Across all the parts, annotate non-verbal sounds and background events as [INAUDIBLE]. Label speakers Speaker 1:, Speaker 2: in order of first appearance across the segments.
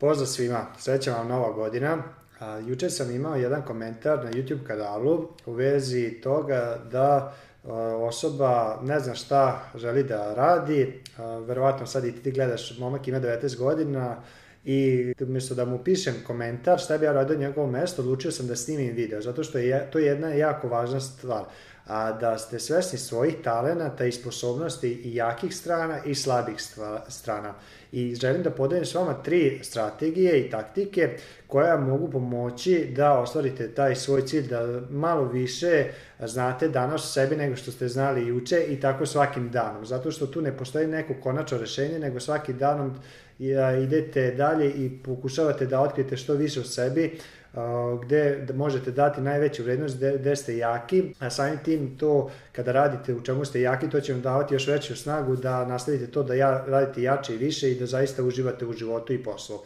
Speaker 1: Pozdrav svima, sreća vam nova godina. juče sam imao jedan komentar na YouTube kanalu u vezi toga da osoba ne zna šta želi da radi, verovatno sad i ti gledaš, momak ima 19 godina i umjesto da mu pišem komentar šta bi ja radio njegovo mesto, odlučio sam da snimim video, zato što je to jedna jako važna stvar a da ste svesni svojih talenata i sposobnosti i jakih strana i slabih strana. I želim da podelim s vama tri strategije i taktike koja mogu pomoći da ostvarite taj svoj cilj, da malo više znate danas o sebi nego što ste znali juče i tako svakim danom. Zato što tu ne postoji neko konačno rešenje, nego svaki danom idete dalje i pokušavate da otkrijete što više o sebi, gde da možete dati najveću vrednost gde, gde ste jaki, a samim tim to kada radite u čemu ste jaki, to će vam davati još veću snagu da nastavite to da ja, radite jače i više i da zaista uživate u životu i poslu.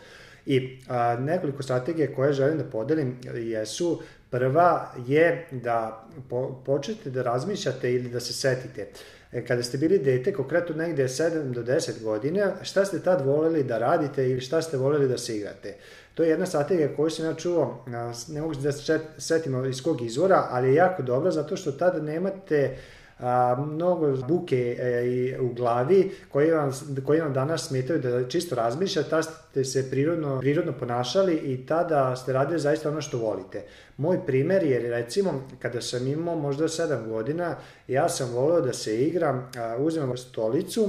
Speaker 1: I a, nekoliko strategije koje želim da podelim jesu Prva je da po, počnete da razmišljate ili da se setite. E, kada ste bili dete, konkretno negde 7 do 10 godina, šta ste tad voleli da radite ili šta ste voleli da se igrate? To je jedna strategija koju sam ja čuo, ne mogu da se setim iz kog izvora, ali je jako dobra zato što tada nemate a, mnogo buke e, u glavi koji vam, koji vam danas smetaju da čisto razmišljate, tada ste se prirodno, prirodno ponašali i tada ste radili zaista ono što volite. Moj primer je recimo kada sam imao možda 7 godina, ja sam volio da se igram, a, uzmem stolicu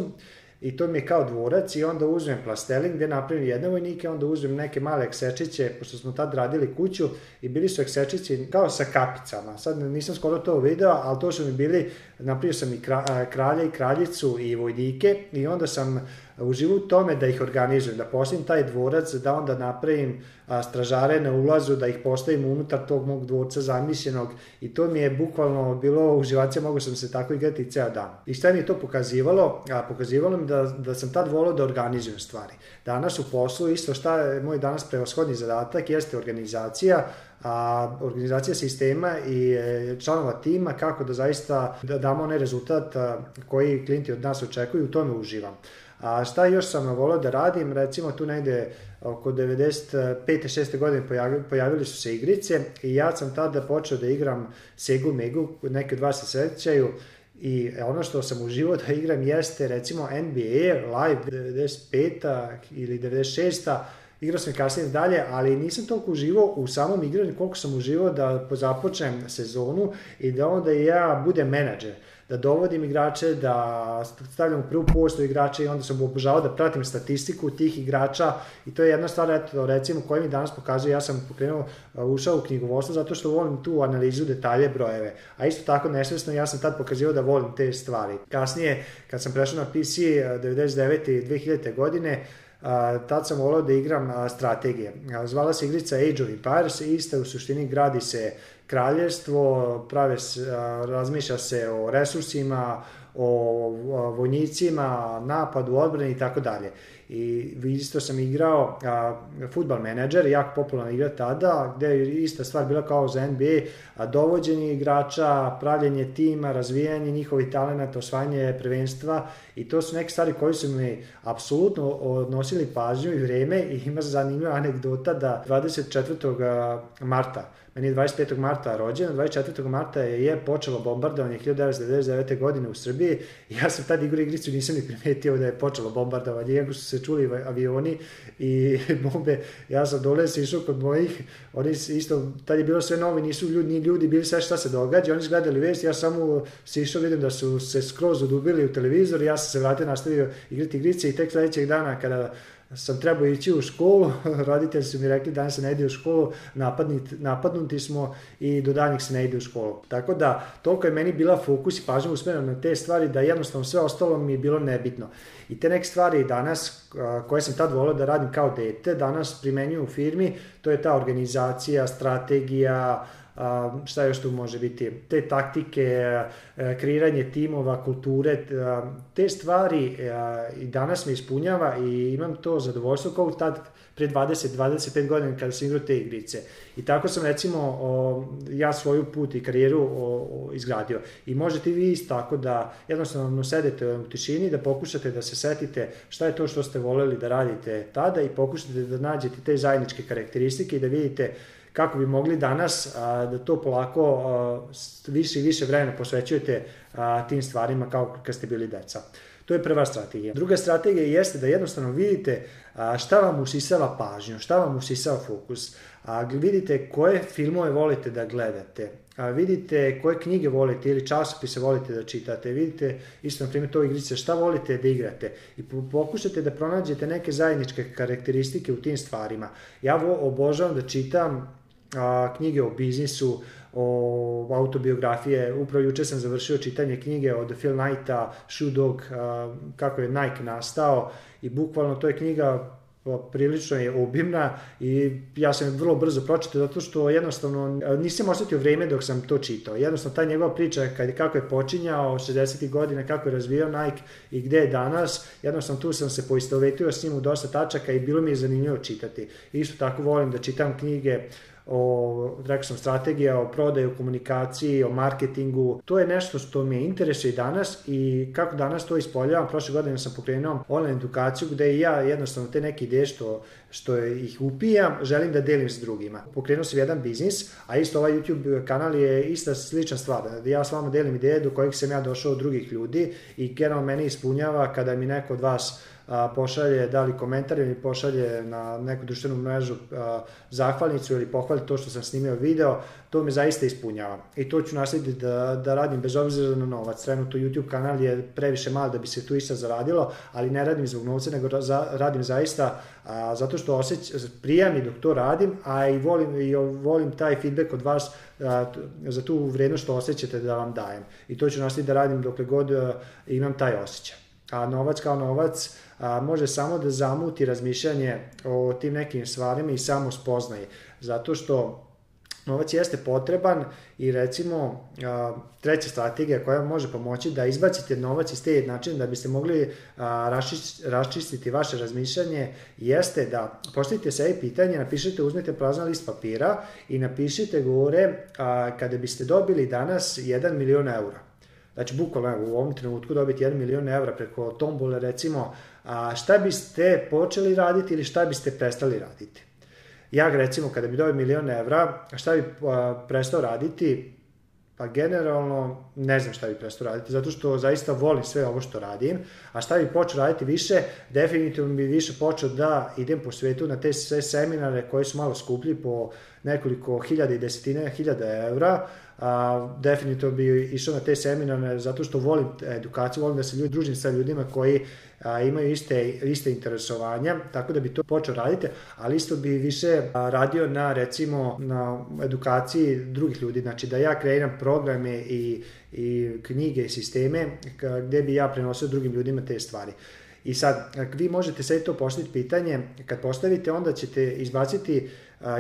Speaker 1: i to mi je kao dvorac i onda uzmem plastelin gde napravim jedne vojnike, onda uzmem neke male eksečiće, pošto smo tad radili kuću i bili su eksečići kao sa kapicama. Sad nisam skoro to video, ali to su mi bili, napravio sam i kralja i kraljicu i vojnike i onda sam uživu u tome da ih organizujem, da postavim taj dvorac, da onda napravim a, stražare na ulazu, da ih postavim unutar tog mog dvorca zamišljenog i to mi je bukvalno bilo uživacija, mogo sam se tako igrati ceo dan. I šta mi je to pokazivalo? A, pokazivalo mi da, da sam tad volao da organizujem stvari. Danas u poslu isto šta je moj danas prevashodni zadatak jeste organizacija, a organizacija sistema i e, članova tima kako da zaista da damo onaj rezultat koji klijenti od nas očekuju, u tome uživam. A šta još sam volio da radim, recimo tu negde oko 95. 6. godine pojavili su se igrice i ja sam tada počeo da igram Sega Mega, neki od vas se sećaju, I ono što sam uživao da igram jeste recimo NBA Live 95. ili 96 igrao sam kasnije dalje, ali nisam toliko uživao u samom igranju koliko sam uživao da započnem sezonu i da onda ja budem menadžer da dovodim igrače, da stavljam u prvu poštu igrače i onda sam obožavao da pratim statistiku tih igrača i to je jedna stvar, eto, recimo, koja mi danas pokazuje, ja sam pokrenuo, uh, ušao u knjigovodstvo zato što volim tu analizu detalje brojeve, a isto tako nesvesno ja sam tad pokazivao da volim te stvari. Kasnije, kad sam prešao na PC 99. Uh, i 2000. godine, a, uh, tad sam volao da igram a, strategije. A, zvala se igrica Age of Empires i ista u suštini gradi se kraljevstvo, prave, razmišlja se o resursima, o vojnicima, napadu, odbrani i tako dalje. I isto sam igrao a, football manager, jako popularna igra tada, gde je ista stvar bila kao za NBA, a, dovođenje igrača, pravljenje tima, razvijanje njihovih talenata, osvajanje prvenstva i to su neke stvari koje su mi apsolutno odnosili pažnju i vreme i ima zanimljiva anegdota da 24. marta meni je 25. marta rođen, 24. marta je počelo bombardovanje 1999. godine u Srbiji negde, ja sam tad igrao igricu, nisam ni primetio da je počelo bombardovanje, iako su se čuli avioni i [LAUGHS] bombe, ja sam dole se išao kod mojih, oni isto, tad je bilo sve novi, nisu ljudi, ni ljudi bili sve šta se događa, oni gledali vest, ja samo se išao, vidim da su se skroz udubili u televizor, ja sam se vratio, nastavio igrati igrice i tek sledećeg dana kada sam trebao ići u školu, [LAUGHS] roditelji su mi rekli danas se ne ide u školu, napadnit, napadnuti smo i do danjih se ne ide u školu. Tako da, toliko je meni bila fokus i pažnja usmerena na te stvari da jednostavno sve ostalo mi je bilo nebitno. I te neke stvari danas, koje sam tad volio da radim kao dete, danas primenjuju u firmi, to je ta organizacija, strategija, šta još tu može biti, te taktike, e, kreiranje timova, kulture, te stvari e, i danas me ispunjava i imam to zadovoljstvo kao tad pre 20-25 godina kada sam igrao te igrice. I tako sam recimo ja svoju put i karijeru izgradio. I možete vi isto tako da jednostavno sedete u tišini, da pokušate da se setite šta je to što ste voleli da radite tada i pokušate da nađete te zajedničke karakteristike i da vidite uh, kako bi mogli danas a, da to polako a, više i više vremena posvećujete a, tim stvarima kao kad ste bili deca. To je prva strategija. Druga strategija jeste da jednostavno vidite šta vam usisava pažnju, šta vam usisava fokus. A, vidite koje filmove volite da gledate, a, vidite koje knjige volite ili časopise volite da čitate, vidite isto na primjer to igrice šta volite da igrate i pokušate da pronađete neke zajedničke karakteristike u tim stvarima. Ja obožavam da čitam a, knjige o biznisu, o autobiografije. Upravo juče sam završio čitanje knjige od Phil Knighta, Shoe Dog, a, kako je Nike nastao i bukvalno to je knjiga prilično je obimna i ja sam je vrlo brzo pročitao zato što jednostavno nisam osetio vreme dok sam to čitao. Jednostavno ta njegova priča kad, kako je počinjao 60. godina, kako je razvijao Nike i gde je danas, jednostavno tu sam se poistovetio s njim u dosta tačaka i bilo mi je zanimljivo čitati. Isto tako volim da čitam knjige o, rekao sam, strategija, o prodaju, komunikaciji, o marketingu. To je nešto što me interesuje i danas i kako danas to ispoljavam. Prošle godine sam pokrenuo online edukaciju gde ja jednostavno te neke ideje što, što ih upijam, želim da delim s drugima. Pokrenuo sam jedan biznis, a isto ovaj YouTube kanal je ista slična stvar. Ja s vama delim ideje do kojih sam ja došao od drugih ljudi i generalno meni ispunjava kada mi neko od vas a, pošalje da li komentar ili pošalje na neku društvenu mrežu zahvalnicu ili pohvali to što sam snimio video, to me zaista ispunjava. I to ću nastaviti da, da radim bez obzira na novac. Trenutno YouTube kanal je previše mal da bi se tu išta zaradilo, ali ne radim zbog novca, nego za, radim zaista a, zato što osjeć, prija mi dok to radim, a i volim, i volim taj feedback od vas a, za tu vrednost što osjećate da vam dajem. I to ću nastaviti da radim dokle god a, imam taj osjećaj a novac kao novac a, može samo da zamuti razmišljanje o tim nekim stvarima i samo spoznaje. Zato što novac jeste potreban i recimo a, treća strategija koja može pomoći da izbacite novac iz te jednačine da biste mogli a, rašič, raščistiti vaše razmišljanje jeste da postavite sebi pitanje, napišite, uzmite prazan list papira i napišite gore a, kada biste dobili danas 1 milion eura Znači, bukvalno u ovom trenutku dobiti 1 milion evra preko tombole, recimo, a šta biste počeli raditi ili šta biste prestali raditi? Ja, recimo, kada bi dobio milion evra, šta bi prestao raditi? Pa generalno ne znam šta bi prestao raditi, zato što zaista volim sve ovo što radim, a šta bi počeo raditi više, definitivno bi više počeo da idem po svetu na te sve seminare koji su malo skuplji po nekoliko hiljada i desetine hiljada evra, a, definitivno bi išao na te seminare zato što volim edukaciju, volim da se ljudi, družim sa ljudima koji a, imaju iste, iste interesovanja, tako da bi to počeo raditi, ali isto bi više a, radio na recimo na edukaciji drugih ljudi, znači da ja kreiram programe i, i knjige i sisteme gde bi ja prenosio drugim ljudima te stvari. I sad, vi možete sve to postaviti pitanje, kad postavite onda ćete izbaciti uh,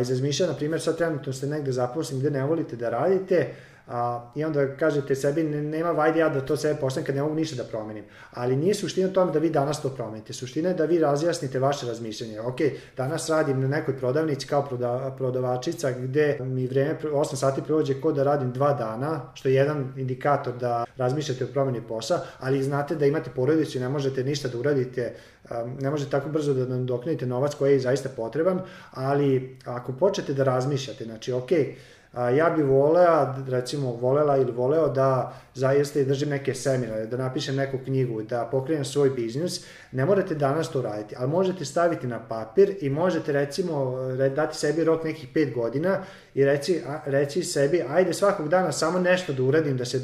Speaker 1: iz razmišljanja, na primjer, sad trenutno ste negde zaposleni gde ne volite da radite, A, I onda kažete sebi, ne, nema vajde ja da to sebe postavim kad ne mogu ništa da promenim. Ali nije suština tome da vi danas to promenite. Suština je da vi razjasnite vaše razmišljanje. Ok, danas radim na nekoj prodavnici kao proda, prodavačica gde mi vreme 8 sati prođe kod da radim 2 dana, što je jedan indikator da razmišljate o promeni posla, ali znate da imate porodicu i ne možete ništa da uradite, um, ne možete tako brzo da nadoknadite novac koji je zaista potreban, ali ako počnete da razmišljate, znači ok, A, ja bi volela, recimo volela ili voleo da zaista i držim neke seminare, da napišem neku knjigu, da pokrenem svoj biznis, ne morate danas to raditi, ali možete staviti na papir i možete recimo dati sebi rok nekih 5 godina i reci, a, reci sebi, ajde svakog dana samo nešto da uradim, da se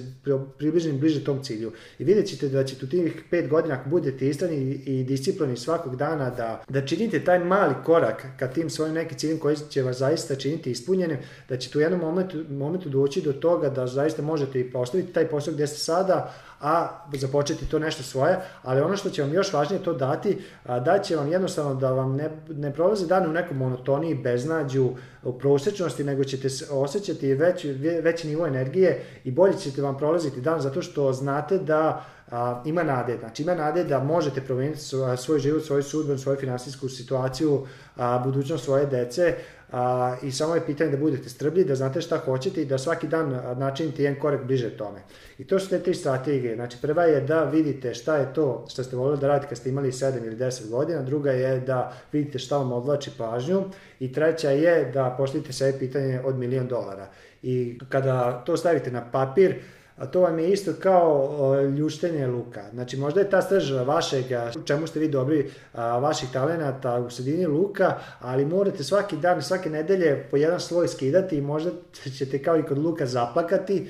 Speaker 1: približim bliže tom cilju. I vidjet ćete da ćete u tih pet godina, ako budete istrani i disciplini svakog dana, da, da činite taj mali korak ka tim svojim nekim ciljem koji će vas zaista činiti ispunjenim, da ćete u jednom momentu, momentu doći do toga da zaista možete i postaviti taj posao gde ste sada, a započeti to nešto svoje, ali ono što će vam još važnije to dati, da će vam jednostavno da vam ne, ne prolaze dane u nekom monotoniji, beznađu, u prosečnosti, nego ćete osjećati već, veći nivo energije i bolje ćete vam prolaziti dan zato što znate da a, ima nade. Znači ima nade da možete promeniti svoj život, svoju sudbenu, svoju finansijsku situaciju, a, budućnost svoje dece, A, I samo je pitanje da budete strblji, da znate šta hoćete i da svaki dan načinite jedan korak bliže tome. I to su te tri strategije. Znači, prva je da vidite šta je to što ste volili da radite kad ste imali 7 ili 10 godina, druga je da vidite šta vam odlači pažnju i treća je da postavite sebi pitanje od milion dolara. I kada to stavite na papir, a to vam je isto kao ljuštenje luka. Znači možda je ta srž vašeg, čemu ste vi dobri vaših talenata u sredini luka, ali morate svaki dan, svake nedelje po jedan sloj skidati i možda [LAUGHS] ćete kao i kod luka zaplakati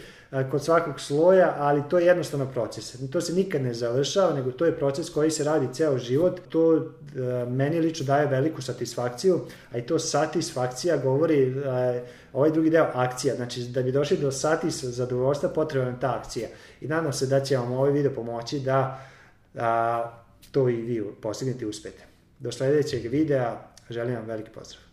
Speaker 1: kod svakog sloja, ali to je jednostavno proces. To se nikad ne završava, nego to je proces koji se radi ceo život. To meni lično daje veliku satisfakciju, a i to satisfakcija govori Ovaj drugi deo, akcija, znači da bi došli do sati sa zadovoljstva potrebna je ta akcija. I nadam se da će vam ovaj video pomoći da a, to i vi postignete i uspete. Do sledećeg videa, želim vam veliki pozdrav.